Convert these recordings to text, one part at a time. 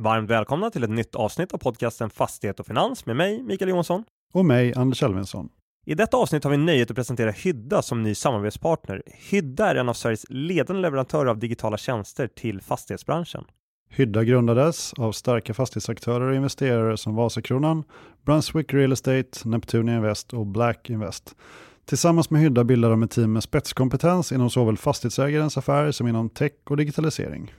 Varmt välkomna till ett nytt avsnitt av podcasten Fastighet och Finans med mig, Mikael Johansson. Och mig, Anders Elfvinsson. I detta avsnitt har vi nöjet att presentera Hydda som ny samarbetspartner. Hydda är en av Sveriges ledande leverantörer av digitala tjänster till fastighetsbranschen. Hydda grundades av starka fastighetsaktörer och investerare som Vasakronan, Brunswick Real Estate, Neptunia Invest och Black Invest. Tillsammans med Hydda bildar de ett team med spetskompetens inom såväl fastighetsägarens affär som inom tech och digitalisering.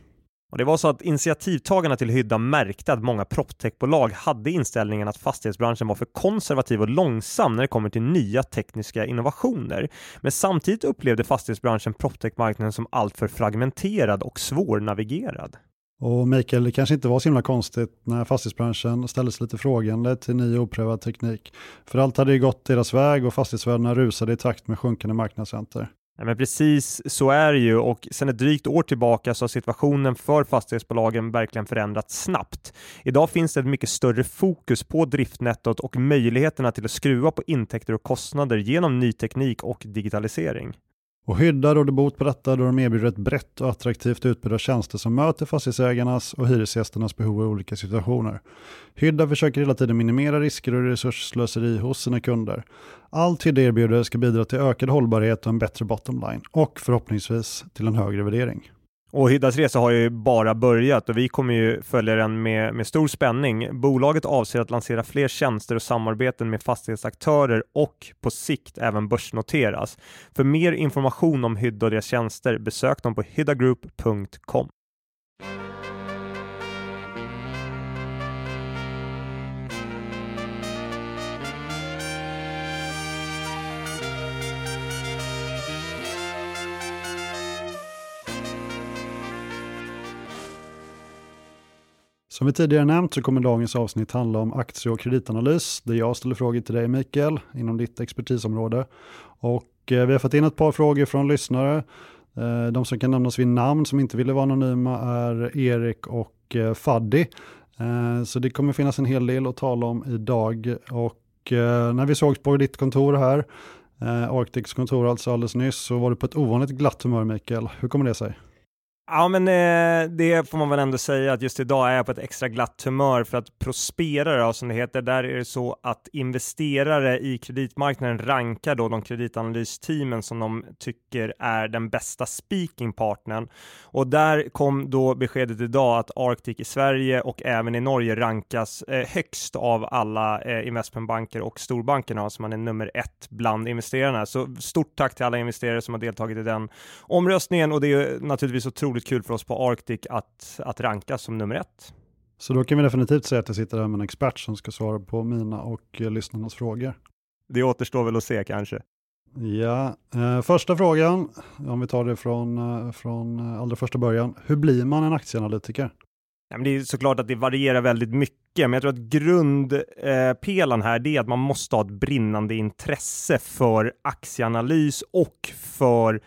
Och det var så att initiativtagarna till Hydda märkte att många proptechbolag hade inställningen att fastighetsbranschen var för konservativ och långsam när det kommer till nya tekniska innovationer. Men samtidigt upplevde fastighetsbranschen proptechmarknaden som alltför fragmenterad och svårnavigerad. Och Mikael, det kanske inte var så himla konstigt när fastighetsbranschen ställde sig lite frågande till ny oprövad teknik. För allt hade ju gått deras väg och fastighetsvärdena rusade i takt med sjunkande marknadsräntor. Ja, men precis så är det ju och sedan ett drygt år tillbaka så har situationen för fastighetsbolagen verkligen förändrats snabbt. Idag finns det ett mycket större fokus på driftnettot och möjligheterna till att skruva på intäkter och kostnader genom ny teknik och digitalisering. Och Hydda råder bot på detta då de erbjuder ett brett och attraktivt utbud av tjänster som möter fastighetsägarnas och hyresgästernas behov i olika situationer. Hydda försöker hela tiden minimera risker och resursslöseri hos sina kunder. Allt Hydda erbjuder ska bidra till ökad hållbarhet och en bättre bottom line och förhoppningsvis till en högre värdering. Och Hyddas resa har ju bara börjat och vi kommer ju följa den med, med stor spänning. Bolaget avser att lansera fler tjänster och samarbeten med fastighetsaktörer och på sikt även börsnoteras. För mer information om Hydda och deras tjänster besök dem på hyddagroup.com. Som vi tidigare nämnt så kommer dagens avsnitt handla om aktie och kreditanalys, där jag ställer frågor till dig Mikael, inom ditt expertisområde. Och eh, vi har fått in ett par frågor från lyssnare. Eh, de som kan nämnas vid namn som inte ville vara anonyma är Erik och eh, Faddi. Så det kommer finnas en hel del att tala om idag. Och när vi sågs på ditt kontor här, Arctics kontor alltså alldeles nyss, så var du på ett ovanligt glatt humör Mikael. Hur kommer det sig? Ja, men eh, det får man väl ändå säga att just idag är jag på ett extra glatt humör för att Prospera, som det heter, där är det så att investerare i kreditmarknaden rankar då de kreditanalysteamen som de tycker är den bästa speakingpartnern. Och där kom då beskedet idag att Arctic i Sverige och även i Norge rankas eh, högst av alla eh, investmentbanker och storbankerna, så man är nummer ett bland investerarna. Så stort tack till alla investerare som har deltagit i den omröstningen och det är naturligtvis otroligt otroligt kul för oss på Arctic att, att rankas som nummer ett. Så då kan vi definitivt säga att jag sitter här med en expert som ska svara på mina och eh, lyssnarnas frågor. Det återstår väl att se kanske. Ja, eh, första frågan, om vi tar det från, eh, från eh, allra första början. Hur blir man en aktieanalytiker? Ja, men det är såklart att det varierar väldigt mycket, men jag tror att grundpelaren eh, här är att man måste ha ett brinnande intresse för aktieanalys och för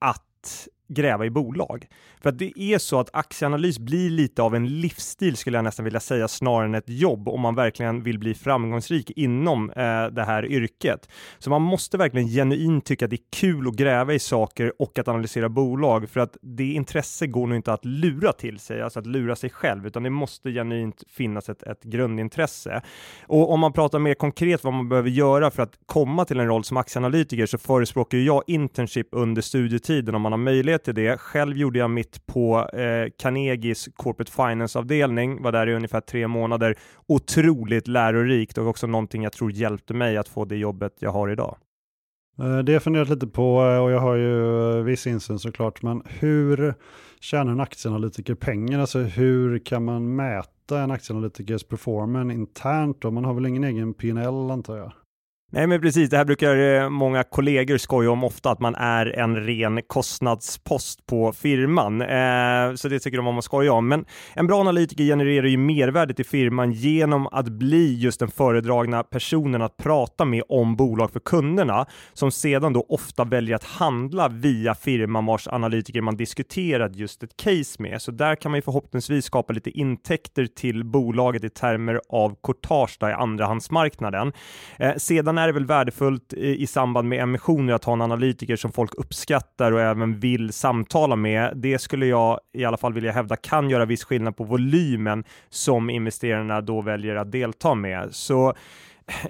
att gräva i bolag. För att det är så att aktieanalys blir lite av en livsstil skulle jag nästan vilja säga snarare än ett jobb om man verkligen vill bli framgångsrik inom eh, det här yrket. Så man måste verkligen genuint tycka att det är kul att gräva i saker och att analysera bolag för att det intresse går nog inte att lura till sig, alltså att lura sig själv, utan det måste genuint finnas ett, ett grundintresse. Och om man pratar mer konkret vad man behöver göra för att komma till en roll som aktieanalytiker så förespråkar jag internship under studietiden om man har möjlighet till det. Själv gjorde jag mitt på eh, Carnegies Corporate Finance-avdelning, var där i ungefär tre månader. Otroligt lärorikt och också någonting jag tror hjälpte mig att få det jobbet jag har idag. Eh, det har jag funderat lite på eh, och jag har ju eh, viss insyn såklart, men hur tjänar en aktieanalytiker pengar? Alltså hur kan man mäta en aktieanalytikers performance internt? Och man har väl ingen egen PNL antar jag? Nej, men precis. Det här brukar eh, många kollegor skoja om ofta, att man är en ren kostnadspost på firman. Eh, så det tycker de om att skoja om. Men en bra analytiker genererar ju mervärde till firman genom att bli just den föredragna personen att prata med om bolag för kunderna, som sedan då ofta väljer att handla via firman vars analytiker man diskuterat just ett case med. Så där kan man ju förhoppningsvis skapa lite intäkter till bolaget i termer av courtage i andrahandsmarknaden. Eh, sedan är det väl värdefullt i, i samband med emissioner att ha en analytiker som folk uppskattar och även vill samtala med. Det skulle jag i alla fall vilja hävda kan göra viss skillnad på volymen som investerarna då väljer att delta med. Så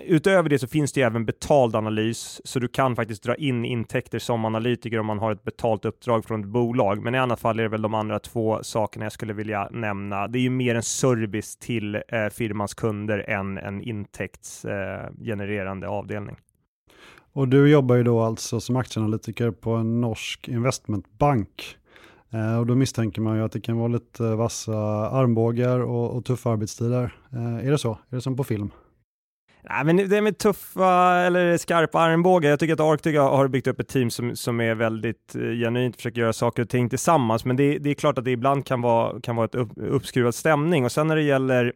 Utöver det så finns det ju även betald analys, så du kan faktiskt dra in intäkter som analytiker om man har ett betalt uppdrag från ett bolag. Men i annat fall är det väl de andra två sakerna jag skulle vilja nämna. Det är ju mer en service till eh, firmans kunder än en intäktsgenererande eh, avdelning. Och du jobbar ju då alltså som aktieanalytiker på en norsk investmentbank. Eh, och då misstänker man ju att det kan vara lite vassa armbågar och, och tuffa arbetstider. Eh, är det så? Är det som på film? Nej, men det med tuffa eller skarpa armbågar. Jag tycker att Arctic har byggt upp ett team som, som är väldigt eh, genuint, försöker göra saker och ting tillsammans. Men det, det är klart att det ibland kan vara, kan vara ett upp, uppskruvad stämning. Och sen när det gäller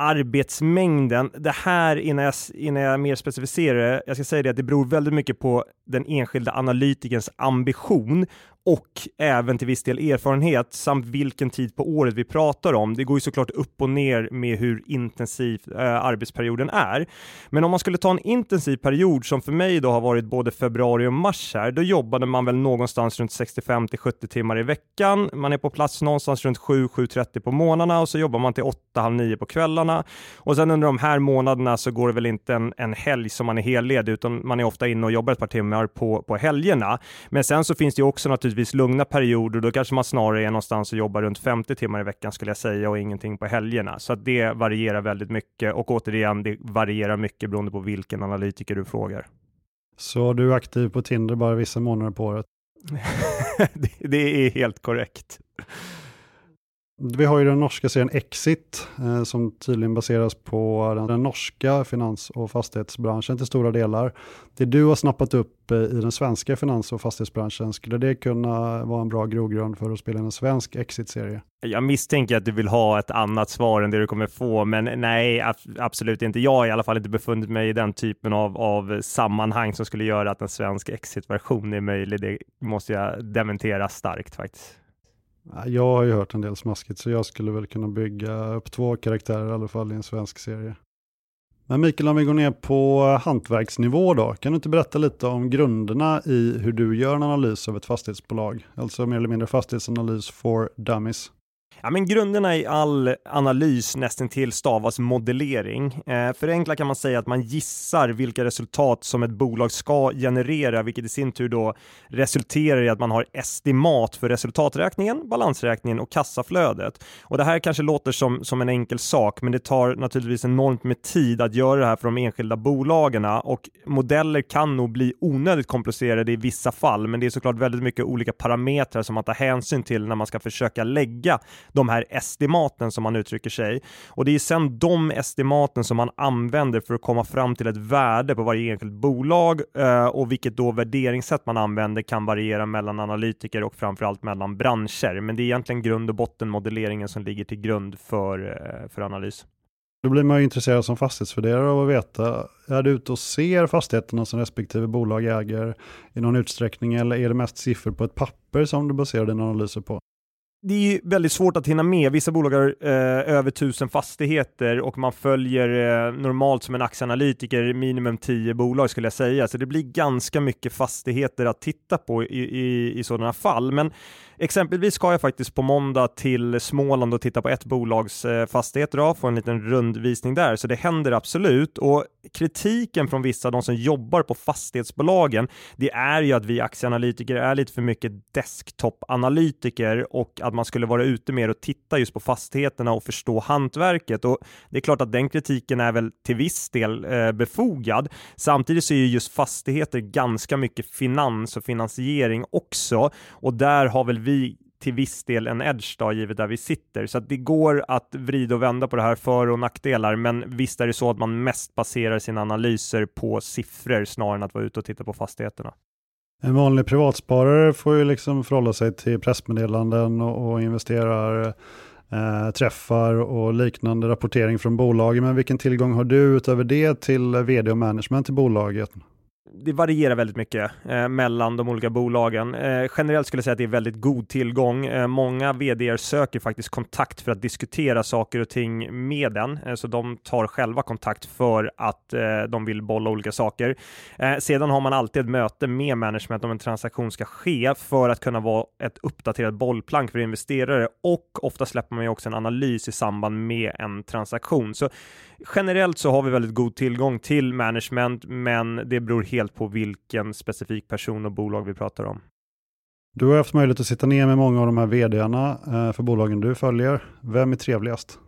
arbetsmängden. Det här, innan jag, innan jag mer specificerar det, jag ska säga det att det beror väldigt mycket på den enskilda analytikerns ambition och även till viss del erfarenhet samt vilken tid på året vi pratar om. Det går ju såklart upp och ner med hur intensiv eh, arbetsperioden är. Men om man skulle ta en intensiv period som för mig då har varit både februari och mars här, då jobbade man väl någonstans runt 65 till 70 timmar i veckan. Man är på plats någonstans runt 7-7.30 på morgnarna och så jobbar man till 8-9 på kvällarna. Och sen under de här månaderna så går det väl inte en, en helg som man är helledig, utan man är ofta inne och jobbar ett par timmar på, på helgerna. Men sen så finns det ju också naturligtvis naturligtvis lugna perioder, då kanske man snarare är någonstans och jobbar runt 50 timmar i veckan skulle jag säga och ingenting på helgerna. Så att det varierar väldigt mycket och återigen, det varierar mycket beroende på vilken analytiker du frågar. Så du är aktiv på Tinder bara vissa månader på året? det, det är helt korrekt. Vi har ju den norska serien Exit eh, som tydligen baseras på den, den, norska finans och fastighetsbranschen till stora delar. Det du har snappat upp eh, i den svenska finans och fastighetsbranschen, skulle det kunna vara en bra grogrund för att spela in en svensk Exit-serie? Jag misstänker att du vill ha ett annat svar än det du kommer få, men nej, absolut inte. Jag har i alla fall inte befunnit mig i den typen av, av sammanhang som skulle göra att en svensk Exit-version är möjlig. Det måste jag dementera starkt faktiskt. Jag har ju hört en del smaskigt så jag skulle väl kunna bygga upp två karaktärer i alla fall i en svensk serie. Men Mikael, om vi går ner på hantverksnivå då, kan du inte berätta lite om grunderna i hur du gör en analys av ett fastighetsbolag? Alltså mer eller mindre fastighetsanalys for dummies. Ja, men grunderna i all analys nästan till stavas modellering. Eh, förenklat kan man säga att man gissar vilka resultat som ett bolag ska generera, vilket i sin tur då resulterar i att man har estimat för resultaträkningen, balansräkningen och kassaflödet. Och det här kanske låter som, som en enkel sak, men det tar naturligtvis enormt med tid att göra det här för de enskilda bolagen och modeller kan nog bli onödigt komplicerade i vissa fall, men det är såklart väldigt mycket olika parametrar som man tar hänsyn till när man ska försöka lägga de här estimaten som man uttrycker sig. Och det är sedan de estimaten som man använder för att komma fram till ett värde på varje enskilt bolag eh, och vilket då värderingssätt man använder kan variera mellan analytiker och framförallt mellan branscher. Men det är egentligen grund och botten modelleringen som ligger till grund för, eh, för analys. Då blir man ju intresserad som fastighetsvärderare av att veta, är du ute och ser fastigheterna som respektive bolag äger i någon utsträckning eller är det mest siffror på ett papper som du baserar dina analyser på? Det är väldigt svårt att hinna med. Vissa bolag har eh, över tusen fastigheter och man följer eh, normalt som en aktieanalytiker minimum tio bolag skulle jag säga. Så det blir ganska mycket fastigheter att titta på i, i, i sådana fall. Men Exempelvis ska jag faktiskt på måndag till Småland och titta på ett bolags eh, fastigheter och få en liten rundvisning där, så det händer absolut. Och kritiken från vissa av de som jobbar på fastighetsbolagen, det är ju att vi aktieanalytiker är lite för mycket desktop-analytiker och att man skulle vara ute mer och titta just på fastigheterna och förstå hantverket. Och det är klart att den kritiken är väl till viss del eh, befogad. Samtidigt så är ju just fastigheter ganska mycket finans och finansiering också och där har väl vi vi till viss del en edge då, givet där vi sitter. Så att det går att vrida och vända på det här för och nackdelar, men visst är det så att man mest baserar sina analyser på siffror snarare än att vara ute och titta på fastigheterna. En vanlig privatsparare får ju liksom förhålla sig till pressmeddelanden och, och investerar eh, träffar och liknande rapportering från bolagen. Men vilken tillgång har du utöver det till eh, vd och management i bolaget? Det varierar väldigt mycket eh, mellan de olika bolagen. Eh, generellt skulle jag säga att det är väldigt god tillgång. Eh, många vd söker faktiskt kontakt för att diskutera saker och ting med den, eh, så de tar själva kontakt för att eh, de vill bolla olika saker. Eh, sedan har man alltid ett möte med management om en transaktion ska ske för att kunna vara ett uppdaterat bollplank för investerare och ofta släpper man ju också en analys i samband med en transaktion. Så generellt så har vi väldigt god tillgång till management, men det beror helt på vilken specifik person och bolag vi pratar om. Du har haft möjlighet att sitta ner med många av de här vdarna eh, för bolagen du följer. Vem är trevligast?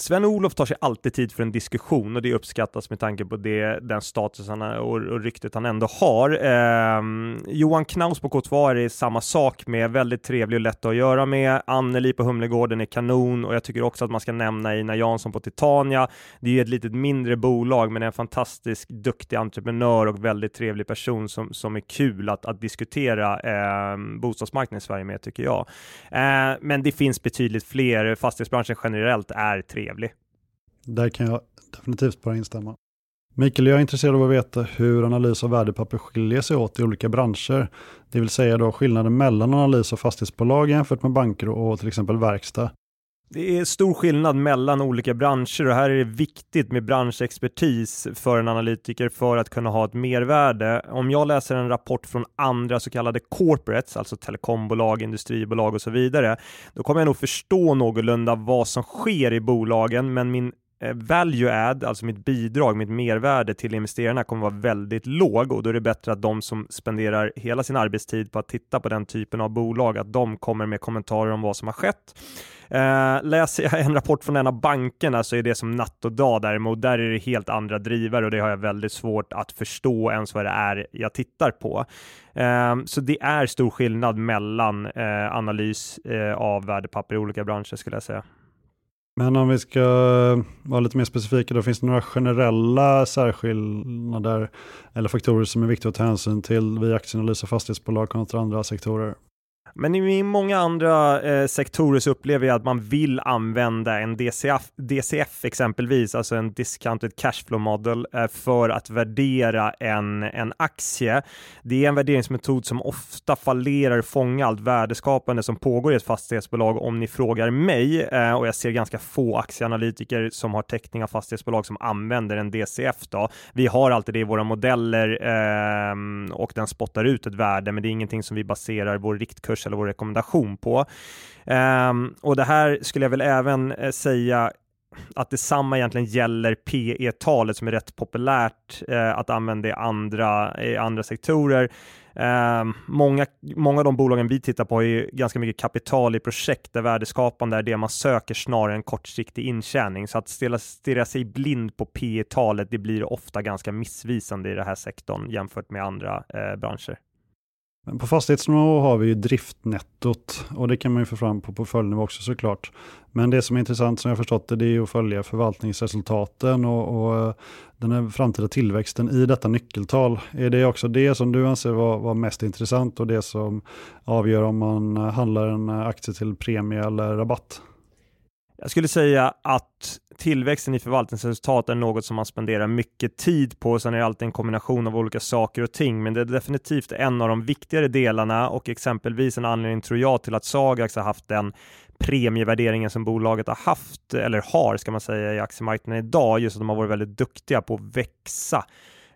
Sven-Olof tar sig alltid tid för en diskussion och det uppskattas med tanke på det, den status han och, och ryktet han ändå har. Eh, Johan Knaus på K2 är samma sak med, väldigt trevlig och lätt att göra med. Anneli på Humlegården är kanon och jag tycker också att man ska nämna Ina Jansson på Titania. Det är ju ett litet mindre bolag men en fantastisk duktig entreprenör och väldigt trevlig person som, som är kul att, att diskutera eh, bostadsmarknaden i Sverige med tycker jag. Eh, men det finns betydligt fler. Fastighetsbranschen generellt är trevlig trevlig. Där kan jag definitivt bara instämma. Mikael, jag är intresserad av att veta hur analys av värdepapper skiljer sig åt i olika branscher. Det vill säga då skillnaden mellan analys av fastighetsbolag jämfört med banker och till exempel verkstad. Det är stor skillnad mellan olika branscher och här är det viktigt med branschexpertis för en analytiker för att kunna ha ett mervärde. Om jag läser en rapport från andra så kallade corporates, alltså telekombolag, industribolag och så vidare, då kommer jag nog förstå någorlunda vad som sker i bolagen, men min Eh, value add, alltså mitt bidrag, mitt mervärde till investerarna kommer vara väldigt låg och då är det bättre att de som spenderar hela sin arbetstid på att titta på den typen av bolag, att de kommer med kommentarer om vad som har skett Eh, läser jag en rapport från en av bankerna så är det som natt och dag däremot. Där är det helt andra drivare och det har jag väldigt svårt att förstå ens vad det är jag tittar på. Eh, så det är stor skillnad mellan eh, analys eh, av värdepapper i olika branscher skulle jag säga. Men om vi ska eh, vara lite mer specifika, då finns det några generella särskillnader eller faktorer som är viktiga att ta hänsyn till vid aktieanalys av fastighetsbolag kontra andra sektorer? Men i många andra eh, sektorer så upplever jag att man vill använda en DCF, DCF exempelvis, alltså en discounted cashflow model eh, för att värdera en, en aktie. Det är en värderingsmetod som ofta fallerar fånga allt värdeskapande som pågår i ett fastighetsbolag om ni frågar mig eh, och jag ser ganska få aktieanalytiker som har täckning av fastighetsbolag som använder en DCF. Då. Vi har alltid det i våra modeller ehm, och den spottar ut ett värde, men det är ingenting som vi baserar vår riktkurs eller vår rekommendation på. Um, och det här skulle jag väl även eh, säga att detsamma egentligen gäller PE-talet som är rätt populärt eh, att använda i andra, i andra sektorer. Eh, många, många av de bolagen vi tittar på har ju ganska mycket kapital i projekt där värdeskapande är det man söker snarare än kortsiktig intjäning. Så att stirra sig blind på PE-talet, det blir ofta ganska missvisande i den här sektorn jämfört med andra eh, branscher. På fastighetsnivå har vi ju driftnettot och det kan man ju få fram på portföljnivå också såklart. Men det som är intressant som jag förstått det, det är att följa förvaltningsresultaten och, och eh, den här framtida tillväxten i detta nyckeltal. Är det också det som du anser vara var mest intressant och det som avgör om man handlar en aktie till premie eller rabatt? Jag skulle säga att tillväxten i förvaltningsresultat är något som man spenderar mycket tid på. Sen är det alltid en kombination av olika saker och ting, men det är definitivt en av de viktigare delarna och exempelvis en anledning tror jag till att Sagax har haft den premievärderingen som bolaget har haft, eller har ska man säga, i aktiemarknaden idag, just att de har varit väldigt duktiga på att växa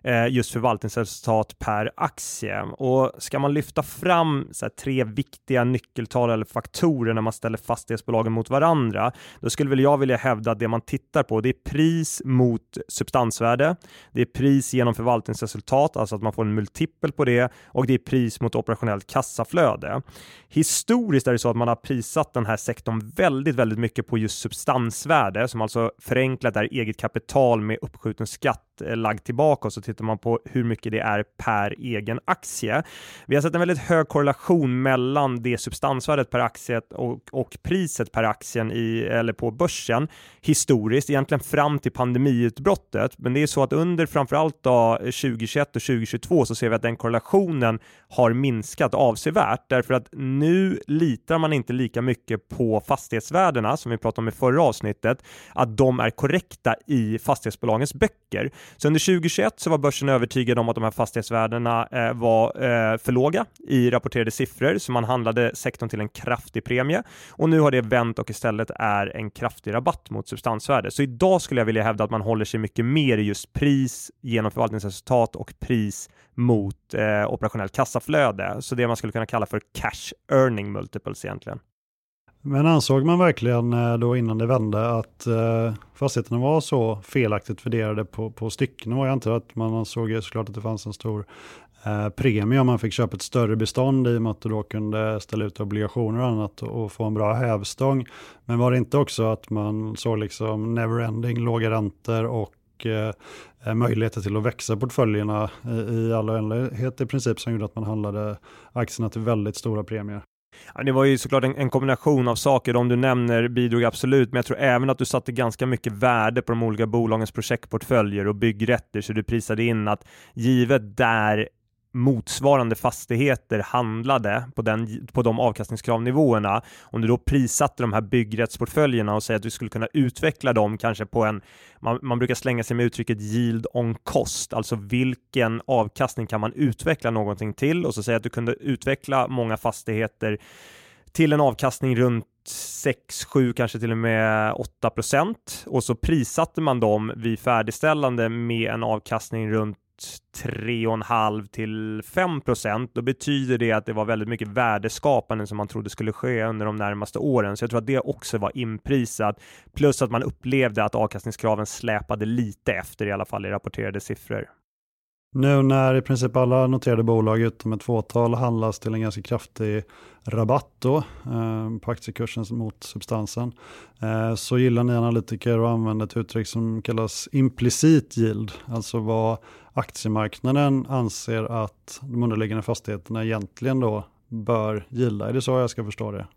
Eh, just förvaltningsresultat per aktie. Och ska man lyfta fram så här, tre viktiga nyckeltal eller faktorer när man ställer fastighetsbolagen mot varandra, då skulle väl jag vilja hävda att det man tittar på, det är pris mot substansvärde. Det är pris genom förvaltningsresultat, alltså att man får en multipel på det och det är pris mot operationellt kassaflöde. Historiskt är det så att man har prissatt den här sektorn väldigt, väldigt mycket på just substansvärde som alltså förenklat är eget kapital med uppskjuten skatt Eh, lagd tillbaka och så tittar man på hur mycket det är per egen aktie. Vi har sett en väldigt hög korrelation mellan det substansvärdet per aktie och, och priset per aktien i, eller på börsen historiskt, egentligen fram till pandemiutbrottet. Men det är så att under framförallt då 2021 och 2022 så ser vi att den korrelationen har minskat avsevärt därför att nu litar man inte lika mycket på fastighetsvärdena som vi pratade om i förra avsnittet, att de är korrekta i fastighetsbolagens böcker. Så under 2021 så var börsen övertygad om att de här fastighetsvärdena eh, var eh, för låga i rapporterade siffror, så man handlade sektorn till en kraftig premie och nu har det vänt och istället är en kraftig rabatt mot substansvärde. Så idag skulle jag vilja hävda att man håller sig mycket mer i just pris genom förvaltningsresultat och pris mot eh, operationellt kassaflöde. Så det man skulle kunna kalla för cash earning multiples egentligen. Men ansåg man verkligen eh, då innan det vände att eh, fastigheterna var så felaktigt värderade på, på stycknivå? Jag antar att man ansåg såklart att det fanns en stor eh, premie om man fick köpa ett större bestånd i och med att du då kunde ställa ut obligationer och annat och, få en bra hävstång. Men var det inte också att man såg liksom neverending låga räntor och möjligheter till att växa portföljerna i all oändlighet i princip som gjorde att man handlade aktierna till väldigt stora premier? Ja, det var ju såklart en, en, kombination av saker. De du nämner bidrog absolut, men jag tror även att du satte ganska mycket värde på de olika bolagens projektportföljer och byggrätter, så du prisade in att givet där motsvarande fastigheter handlade på, den, på de avkastningskravnivåerna. Om du då prissatte de här byggrättsportföljerna och säger att du skulle kunna utveckla dem kanske på en, man, man brukar slänga sig med uttrycket yield on cost, alltså vilken avkastning kan man utveckla någonting till och så säga att du kunde utveckla många fastigheter till en avkastning runt 6, 7, kanske till och med 8 procent och så prissatte man dem vid färdigställande med en avkastning runt 3,5 till 5 procent, då betyder det att det var väldigt mycket värdeskapande som man trodde skulle ske under de närmaste åren. Så jag tror att det också var inprisat. Plus att man upplevde att avkastningskraven släpade lite efter i alla fall i rapporterade siffror. Nu när i princip alla noterade bolag utom ett fåtal handlas till en ganska kraftig rabatt då, eh, på aktiekursen mot substansen, eh, så gillar ni analytiker att använda ett uttryck som kallas implicit yield, alltså vad aktiemarknaden anser att de underliggande fastigheterna egentligen då bör gilla. Är det så jag ska förstå det?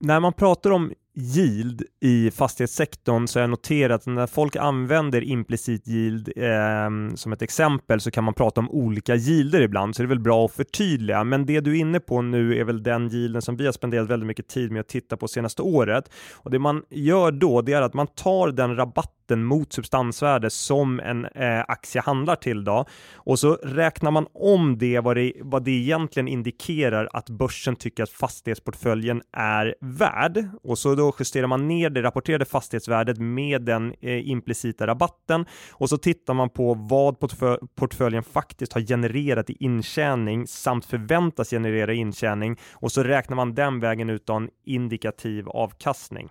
När man pratar om yield i fastighetssektorn så har jag noterat att när folk använder implicit yield eh, som ett exempel så kan man prata om olika yielder ibland så det är väl bra att förtydliga. Men det du är inne på nu är väl den yielden som vi har spenderat väldigt mycket tid med att titta på senaste året. Och Det man gör då det är att man tar den skatten mot substansvärde som en eh, aktie handlar till då. Och så räknar man om det vad, det vad det egentligen indikerar att börsen tycker att fastighetsportföljen är värd. Och så då då justerar man ner det rapporterade fastighetsvärdet med den eh, implicita rabatten. Och så tittar man på vad portfölj portföljen faktiskt har genererat i intjäning samt förväntas generera intjäning. Och så räknar man den vägen ut en indikativ avkastning.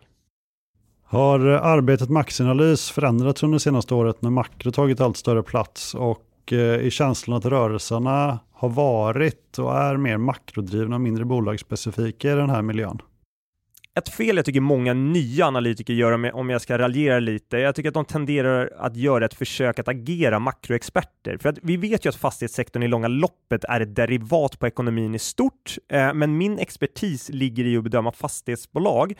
Har arbetet med aktieanalys förändrats under senaste året när makro tagit allt större plats och eh, i känslan att rörelserna har varit och är mer makrodrivna och mindre bolagsspecifika i den här miljön? ett fel jag tycker många nya analytiker gör, om jag ska raljera lite, jag tycker att de tenderar att göra ett försök att agera makroexperter. För att vi vet ju att fastighetssektorn i långa loppet är ett derivat på ekonomin i stort, eh, men min expertis ligger i att bedöma fastighetsbolag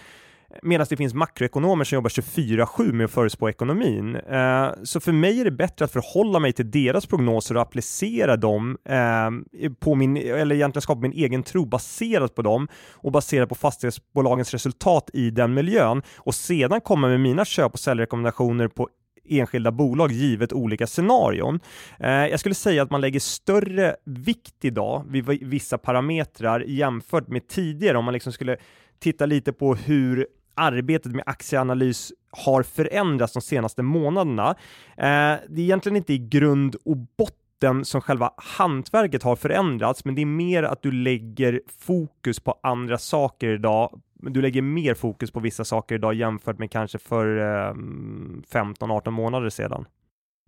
medan det finns makroekonomer som jobbar 24-7 med att förutspå ekonomin. Eh, så för mig är det bättre att förhålla mig till deras prognoser och applicera dem eh, på min, eller egentligen skapa min egen tro baserat på dem och baserat på fastighetsbolagens resultat i den miljön och sedan komma med mina köp och säljrekommendationer på enskilda bolag givet olika scenarion. Eh, jag skulle säga att man lägger större vikt idag vid vissa parametrar jämfört med tidigare om man liksom skulle titta lite på hur arbetet med aktieanalys har förändrats de senaste månaderna. Eh, det är egentligen inte i grund och botten som själva hantverket har förändrats, men det är mer att du lägger fokus på andra saker idag. Du lägger mer fokus på vissa saker idag jämfört med kanske för eh, 15-18 månader sedan.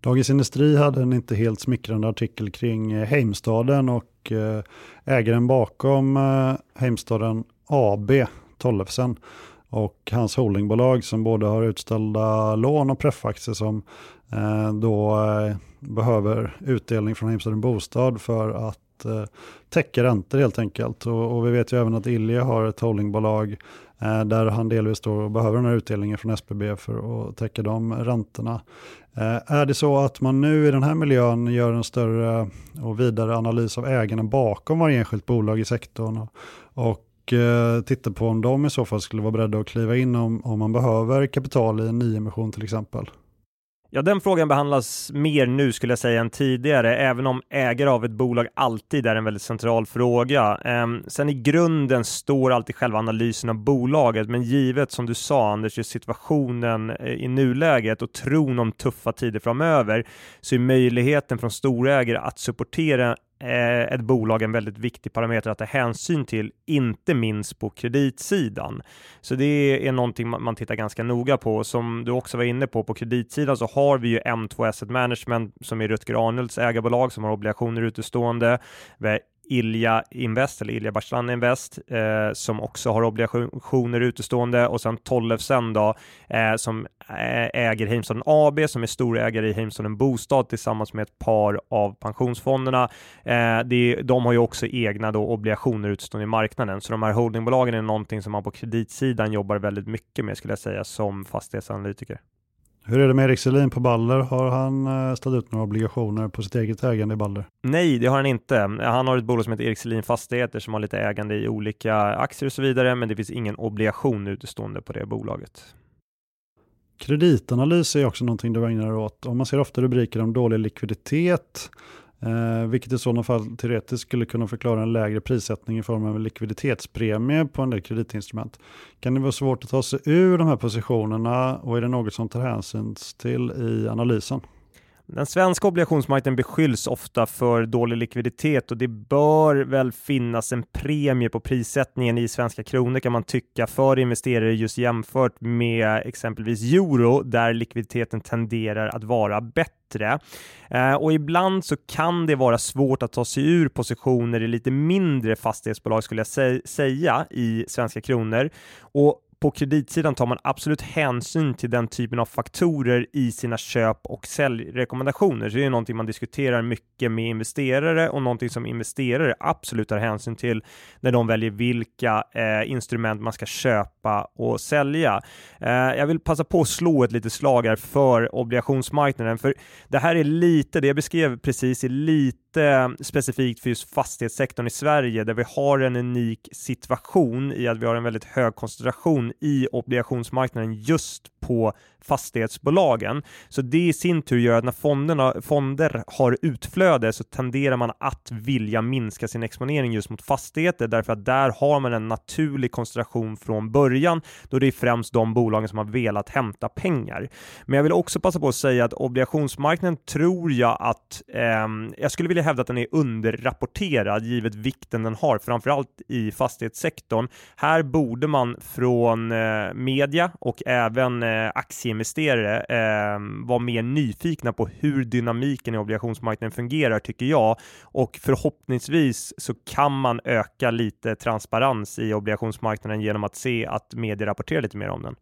Dagens Industri hade en inte helt smickrande artikel kring eh, Heimstaden och eh, ägaren bakom eh, Heimstaden AB, Tollefsen, och hans holdingbolag som både har utställda lån och preffaktier som eh, då eh, behöver utdelning från Heimstaden Bostad för att eh, täcka räntor helt enkelt. Och, och, vi vet ju även att Ilja har ett holdingbolag eh, där han delvis då behöver den här utdelningen från SBB för att täcka de räntorna. Eh, är det så att man nu i den här miljön gör en större och vidare analys av ägarna bakom varje enskilt bolag i sektorn och, och Eh, titta på om de i så fall skulle vara beredda att kliva in om, om man behöver kapital i en nyemission till exempel. Ja, den frågan behandlas mer nu skulle jag säga än tidigare, även om ägare av ett bolag alltid är en väldigt central fråga. Ehm, sen i grunden står alltid själva analysen av bolaget, men givet som du sa Anders, just situationen eh, i nuläget och tron om tuffa tider framöver, så är möjligheten från storägare att supportera Eh, ett bolag en väldigt viktig parameter att ta hänsyn till, inte minst på kreditsidan. Så det är någonting man tittar ganska noga på. Som du också var inne på, på kreditsidan så har vi ju M2 Asset Management som är Rutger Arnolds ägarbolag som har obligationer utestående. Vi har Ilja Invest, eller Ilja Barslan Invest, eh, som också har obligationer utestående och sen Tollefsen då, eh, som äger Heimstaden AB, som är storägare i Heimstaden Bostad tillsammans med ett par av pensionsfonderna. Eh, det, de har ju också egna då obligationer utestående i marknaden, så de här holdingbolagen är någonting som man på kreditsidan jobbar väldigt mycket med skulle jag säga som fastighetsanalytiker. Hur är det med Erik Selin på Baller? Har han eh, ställt ut några obligationer på sitt eget ägande i Baller? Nej, det har han inte. Han har ett bolag som heter Erik Selin Fastigheter som har lite ägande i olika aktier och så vidare, men det finns ingen obligation utestående på det bolaget. Kreditanalys är också någonting du ägnar dig åt. Om man ser ofta rubriker om dålig likviditet, Eh, vilket i sådana fall teoretiskt skulle kunna förklara en lägre prissättning i form av en likviditetspremie på en del kreditinstrument. Kan det vara svårt att ta sig ur de här positionerna och är det något som tar hänsyn till i analysen? Den svenska obligationsmarknaden beskylls ofta för dålig likviditet och det bör väl finnas en premie på prissättningen i svenska kronor kan man tycka för investerare just jämfört med exempelvis euro där likviditeten tenderar att vara bättre. Eh, och ibland så kan det vara svårt att ta sig ur positioner i lite mindre fastighetsbolag skulle jag säga i svenska kronor. Och på kreditsidan tar man absolut hänsyn till den typen av faktorer i sina köp och säljrekommendationer. Så det är någonting man diskuterar mycket med investerare och någonting som investerare absolut tar hänsyn till när de väljer vilka eh, instrument man ska köpa och sälja. Eh, jag vill passa på att slå ett litet slag här för obligationsmarknaden, för det här är lite, det jag beskrev precis, är lite specifikt för just fastighetssektorn i Sverige där vi har en unik situation i att vi har en väldigt hög koncentration i obligationsmarknaden just på fastighetsbolagen. Så det i sin tur gör att när fonderna, fonder har utflöde så tenderar man att vilja minska sin exponering just mot fastigheter därför att där har man en naturlig koncentration från början då det är främst de bolagen som har velat hämta pengar. Men jag vill också passa på att säga att obligationsmarknaden tror jag att eh, jag skulle vilja hävda att den är underrapporterad givet vikten den har, framförallt i fastighetssektorn. Här borde man från eh, media och även eh, aktieinvesterare eh, var mer nyfikna på hur dynamiken i obligationsmarknaden fungerar tycker jag och förhoppningsvis så kan man öka lite transparens i obligationsmarknaden genom att se att media rapporterar lite mer om den.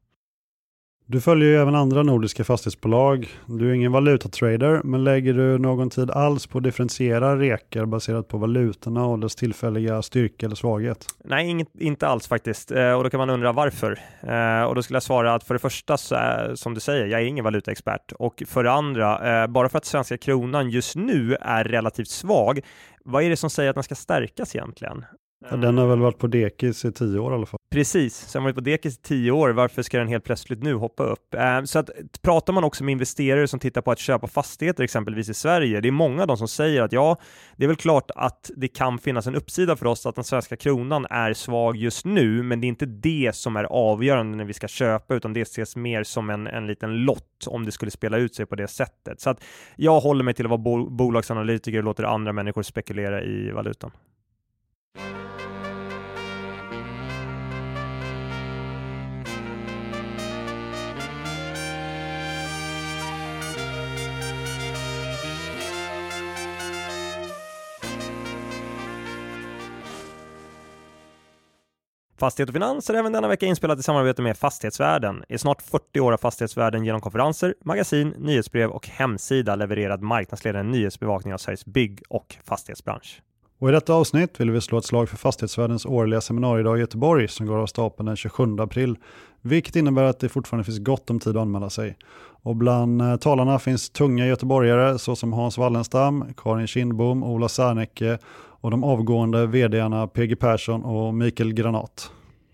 Du följer ju även andra nordiska fastighetsbolag. Du är ingen valutatrader, men lägger du någon tid alls på att differentiera rekar baserat på valutorna och dess tillfälliga styrka eller svaghet? Nej, inget, inte alls faktiskt. Eh, och då kan man undra varför. Eh, och då skulle jag svara att för det första, så är, som du säger, jag är ingen valutaexpert. Och för det andra, eh, bara för att svenska kronan just nu är relativt svag, vad är det som säger att den ska stärkas egentligen? Ja, den har väl varit på dekis i tio år i alla fall. Precis, så den har varit på dekis i tio år. Varför ska den helt plötsligt nu hoppa upp? Ehm, så att pratar man också med investerare som tittar på att köpa fastigheter exempelvis i Sverige, det är många av dem som säger att ja, det är väl klart att det kan finnas en uppsida för oss att den svenska kronan är svag just nu, men det är inte det som är avgörande när vi ska köpa, utan det ses mer som en, en liten lott om det skulle spela ut sig på det sättet. Så att jag håller mig till att vara bo bolagsanalytiker och låter andra människor spekulera i valutan. Fastighet och Finans är även denna vecka inspelat i samarbete med Fastighetsvärlden. I snart 40 år har Fastighetsvärlden genom konferenser, magasin, nyhetsbrev och hemsida levererat marknadsledande nyhetsbevakning av Sveriges bygg och fastighetsbransch. Och I detta avsnitt vill vi slå ett slag för Fastighetsvärdens årliga seminariedag i Göteborg som går av stapeln den 27 april, vilket innebär att det fortfarande finns gott om tid att anmäla sig. Och bland eh, talarna finns tunga göteborgare såsom Hans Wallenstam, Karin Kindbom, Ola Särnecke och de avgående vdarna PG Persson och Mikael Granat.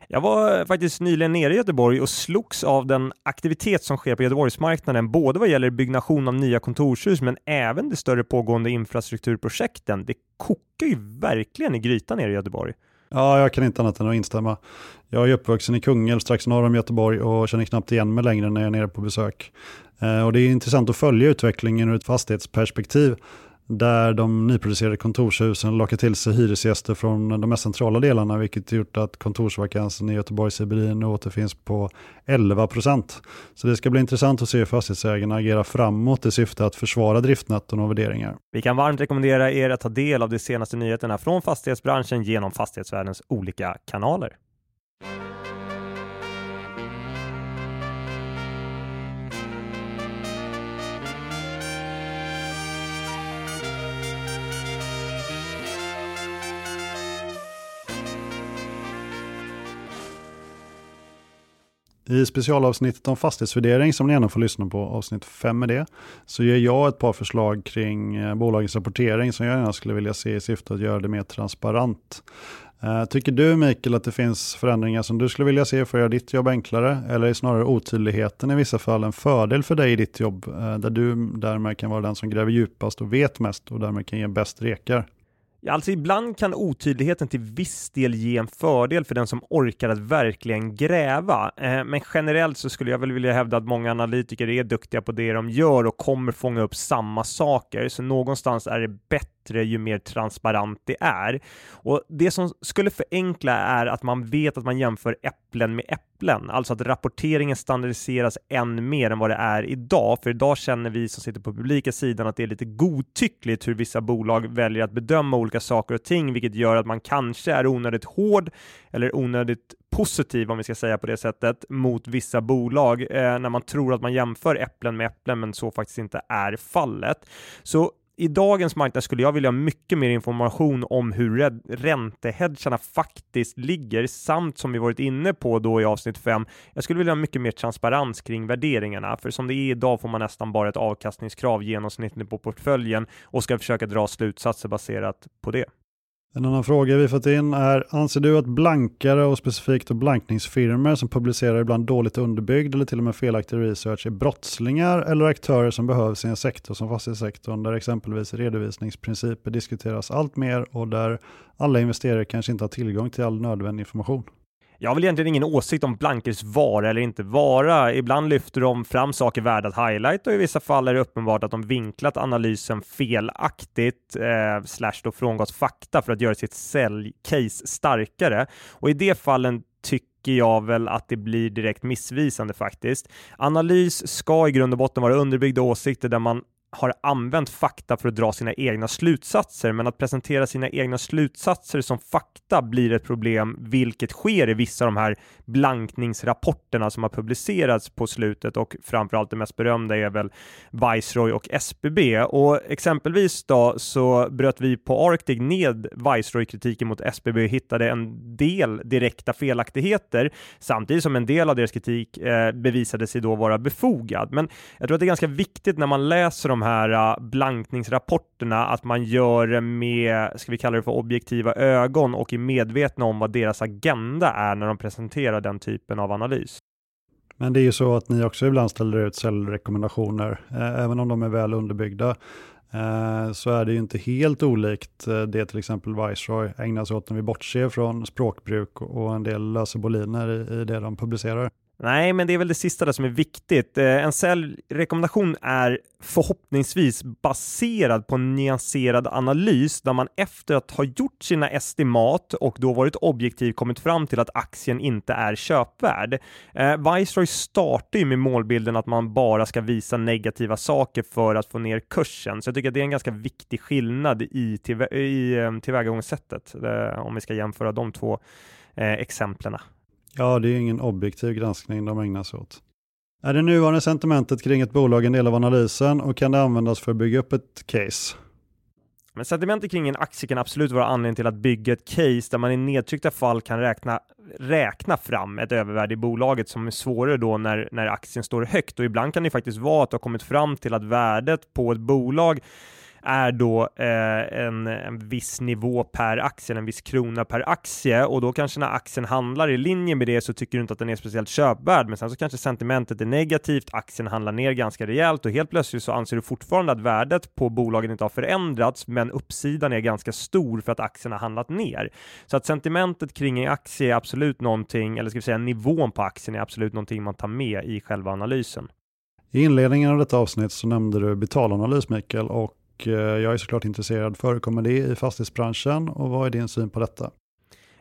Jag var faktiskt nyligen nere i Göteborg och slogs av den aktivitet som sker på Göteborgsmarknaden, både vad gäller byggnation av nya kontorshus men även de större pågående infrastrukturprojekten. Det kokar ju verkligen i grytan nere i Göteborg. Ja, jag kan inte annat än att instämma. Jag är uppvuxen i Kungälv strax norr om Göteborg och känner knappt igen mig längre när jag är nere på besök. Eh, och det är intressant att följa utvecklingen ur ett fastighetsperspektiv där de nyproducerade kontorshusen lockar till sig hyresgäster från de mest centrala delarna, vilket gjort att kontorsvakansen i Göteborgs CBD nu återfinns på 11 procent. Så det ska bli intressant att se hur fastighetsägarna agerar framåt i syfte att försvara driftnetton och värderingar. Vi kan varmt rekommendera er att ta del av de senaste nyheterna från fastighetsbranschen genom fastighetsvärldens olika kanaler. I specialavsnittet om fastighetsvärdering som ni gärna får lyssna på, avsnitt 5 med det, så ger jag ett par förslag kring eh, bolagens rapportering som jag gärna skulle vilja se i syfte att göra det mer transparent. Eh, tycker du Mikael att det finns förändringar som du skulle vilja se för att göra ditt jobb enklare? Eller är snarare otydligheten i vissa fall en fördel för dig i ditt jobb? Eh, där du därmed kan vara den som gräver djupast och vet mest och därmed kan ge bäst rekar? Ja, alltså ibland kan otydligheten till viss del ge en fördel för den som orkar att verkligen gräva. Eh, men generellt så skulle jag väl vilja hävda att många analytiker är duktiga på det de gör och kommer fånga upp samma saker. Så någonstans är det bättre bättre ju mer transparent det är. Och det som skulle förenkla är att man vet att man jämför äpplen med äpplen, alltså att rapporteringen standardiseras än mer än vad det är idag. För idag känner vi som sitter på publika sidan att det är lite godtyckligt hur vissa bolag väljer att bedöma olika saker och ting, vilket gör att man kanske är onödigt hård eller onödigt positiv, om vi ska säga på det sättet, mot vissa bolag eh, när man tror att man jämför äpplen med äpplen, men så faktiskt inte är fallet. Så i dagens marknad skulle jag vilja ha mycket mer information om hur räntehedgarna faktiskt ligger samt som vi varit inne på då i avsnitt 5. Jag skulle vilja ha mycket mer transparens kring värderingarna, för som det är idag får man nästan bara ett avkastningskrav genomsnittligt på portföljen och ska försöka dra slutsatser baserat på det. En annan fråga vi fått in är, anser du att blankare och specifikt blankningsfirmor som publicerar ibland dåligt underbyggd eller till och med felaktig research är brottslingar eller aktörer som behövs i en sektor som fastighetssektorn där exempelvis redovisningsprinciper diskuteras allt mer och där alla investerare kanske inte har tillgång till all nödvändig information? Jag har väl egentligen ingen åsikt om blankers vara eller inte vara. Ibland lyfter de fram saker värda att highlighta och i vissa fall är det uppenbart att de vinklat analysen felaktigt eh, slash då frångått fakta för att göra sitt säljcase starkare. Och i de fallen tycker jag väl att det blir direkt missvisande faktiskt. Analys ska i grund och botten vara underbyggda åsikter där man har använt fakta för att dra sina egna slutsatser, men att presentera sina egna slutsatser som fakta blir ett problem, vilket sker i vissa av de här blankningsrapporterna som har publicerats på slutet och framförallt det mest berömda är väl Viceroy och SBB. Och exempelvis då så bröt vi på Arctic ned Viceroy-kritiken mot SBB och hittade en del direkta felaktigheter, samtidigt som en del av deras kritik eh, bevisade sig då vara befogad. Men jag tror att det är ganska viktigt när man läser de här äh, blankningsrapporterna att man gör det med, ska vi kalla det för objektiva ögon och är medvetna om vad deras agenda är när de presenterar den typen av analys. Men det är ju så att ni också ibland ställer ut säljrekommendationer, eh, även om de är väl underbyggda. Eh, så är det ju inte helt olikt eh, det till exempel Viceroy ägnar sig åt när vi bortser från språkbruk och en del löseboliner boliner i det de publicerar. Nej, men det är väl det sista där som är viktigt. Eh, en säljrekommendation är förhoppningsvis baserad på en nyanserad analys där man efter att ha gjort sina estimat och då varit objektiv kommit fram till att aktien inte är köpvärd. Eh, Viceroy startar ju med målbilden att man bara ska visa negativa saker för att få ner kursen, så jag tycker att det är en ganska viktig skillnad i, tillvä i eh, tillvägagångssättet eh, om vi ska jämföra de två eh, exemplen. Ja, det är ju ingen objektiv granskning de ägnar sig åt. Är det nuvarande sentimentet kring ett bolag en del av analysen och kan det användas för att bygga upp ett case? Men sentimentet kring en aktie kan absolut vara anledning till att bygga ett case där man i nedtryckta fall kan räkna, räkna fram ett övervärde i bolaget som är svårare då när, när aktien står högt och ibland kan det faktiskt vara att du har kommit fram till att värdet på ett bolag är då eh, en, en viss nivå per aktie, en viss krona per aktie och då kanske när aktien handlar i linje med det så tycker du inte att den är speciellt köpvärd, men sen så kanske sentimentet är negativt, aktien handlar ner ganska rejält och helt plötsligt så anser du fortfarande att värdet på bolagen inte har förändrats, men uppsidan är ganska stor för att aktien har handlat ner. Så att sentimentet kring en aktie är absolut någonting, eller ska vi säga nivån på aktien är absolut någonting man tar med i själva analysen. I inledningen av detta avsnitt så nämnde du betalanalys Mikael och Eh, jag är såklart intresserad. Förekommer det i fastighetsbranschen och vad är din syn på detta?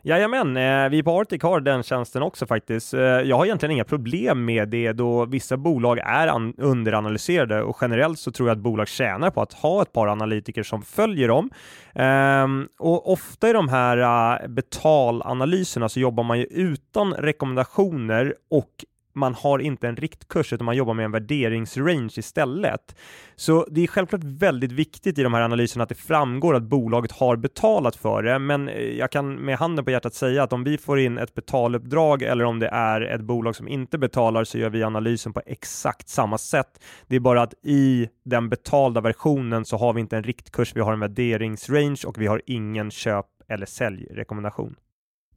Jajamän, eh, vi på Arctic har den tjänsten också faktiskt. Eh, jag har egentligen inga problem med det då vissa bolag är underanalyserade och generellt så tror jag att bolag tjänar på att ha ett par analytiker som följer dem. Ehm, och ofta i de här eh, betalanalyserna så jobbar man ju utan rekommendationer och man har inte en riktkurs utan man jobbar med en värderingsrange istället. Så det är självklart väldigt viktigt i de här analyserna att det framgår att bolaget har betalat för det, men eh, jag kan med handen på hjärtat säga att om vi får in ett betaluppdrag eller om det är ett bolag som inte betalar så gör vi analysen på exakt samma sätt. Det är bara att i den betalda versionen så har vi inte en riktkurs, vi har en värderingsrange och vi har ingen köp eller säljrekommendation.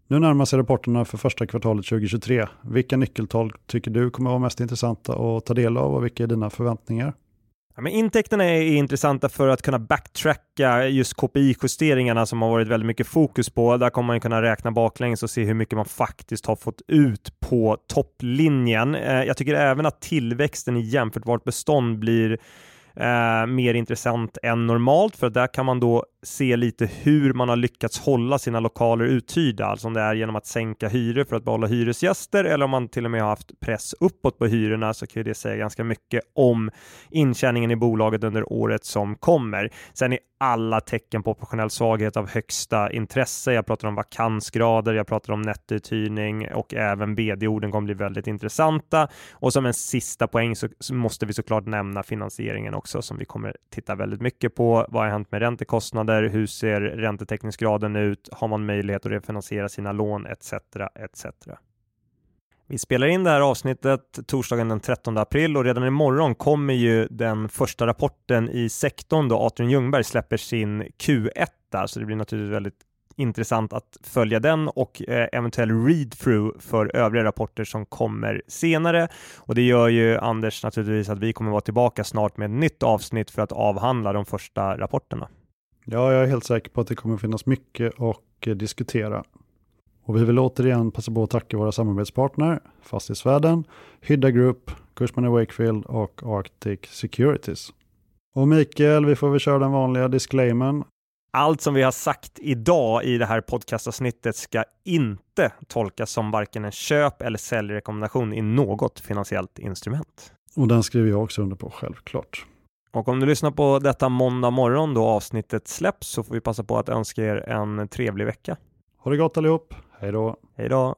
Nu närmar sig rapporterna för första kvartalet 2023. Vilka nyckeltal tycker du kommer vara mest intressanta att ta del av och vilka är dina förväntningar? Ja, men intäkterna är intressanta för att kunna backtracka just KPI-justeringarna som har varit väldigt mycket fokus på. Där kommer man kunna räkna baklänges och se hur mycket man faktiskt har fått ut på topplinjen. Eh, jag tycker även att tillväxten i jämförbart bestånd blir eh, mer intressant än normalt för där kan man då se lite hur man har lyckats hålla sina lokaler uthyrda, alltså om det är genom att sänka hyror för att behålla hyresgäster eller om man till och med har haft press uppåt på hyrorna så kan det säga ganska mycket om intjäningen i bolaget under året som kommer. Sen är alla tecken på operationell svaghet av högsta intresse. Jag pratar om vakansgrader, jag pratar om nettouthyrning och även BD-orden kommer bli väldigt intressanta. Och som en sista poäng så, så måste vi såklart nämna finansieringen också som vi kommer titta väldigt mycket på. Vad har hänt med räntekostnader? hur ser räntetäckningsgraden ut, har man möjlighet att refinansiera sina lån etc. etc. Vi spelar in det här avsnittet torsdagen den 13 april och redan imorgon kommer ju den första rapporten i sektorn då Atrium Ljungberg släpper sin Q1 så det blir naturligtvis väldigt intressant att följa den och eh, eventuell read-through för övriga rapporter som kommer senare. Och det gör ju Anders naturligtvis att vi kommer vara tillbaka snart med ett nytt avsnitt för att avhandla de första rapporterna. Ja, jag är helt säker på att det kommer finnas mycket att eh, diskutera. Och vi vill återigen passa på att tacka våra samarbetspartner Fastighetsvärlden, Hydda Group, Cushman Wakefield och Arctic Securities. Och Mikael, vi får väl köra den vanliga disclaimern. Allt som vi har sagt idag i det här podcastavsnittet ska inte tolkas som varken en köp eller säljrekommendation i något finansiellt instrument. Och den skriver jag också under på, självklart. Och om du lyssnar på detta måndag morgon då avsnittet släpps så får vi passa på att önska er en trevlig vecka. Ha det gott allihop. Hej då. Hej då.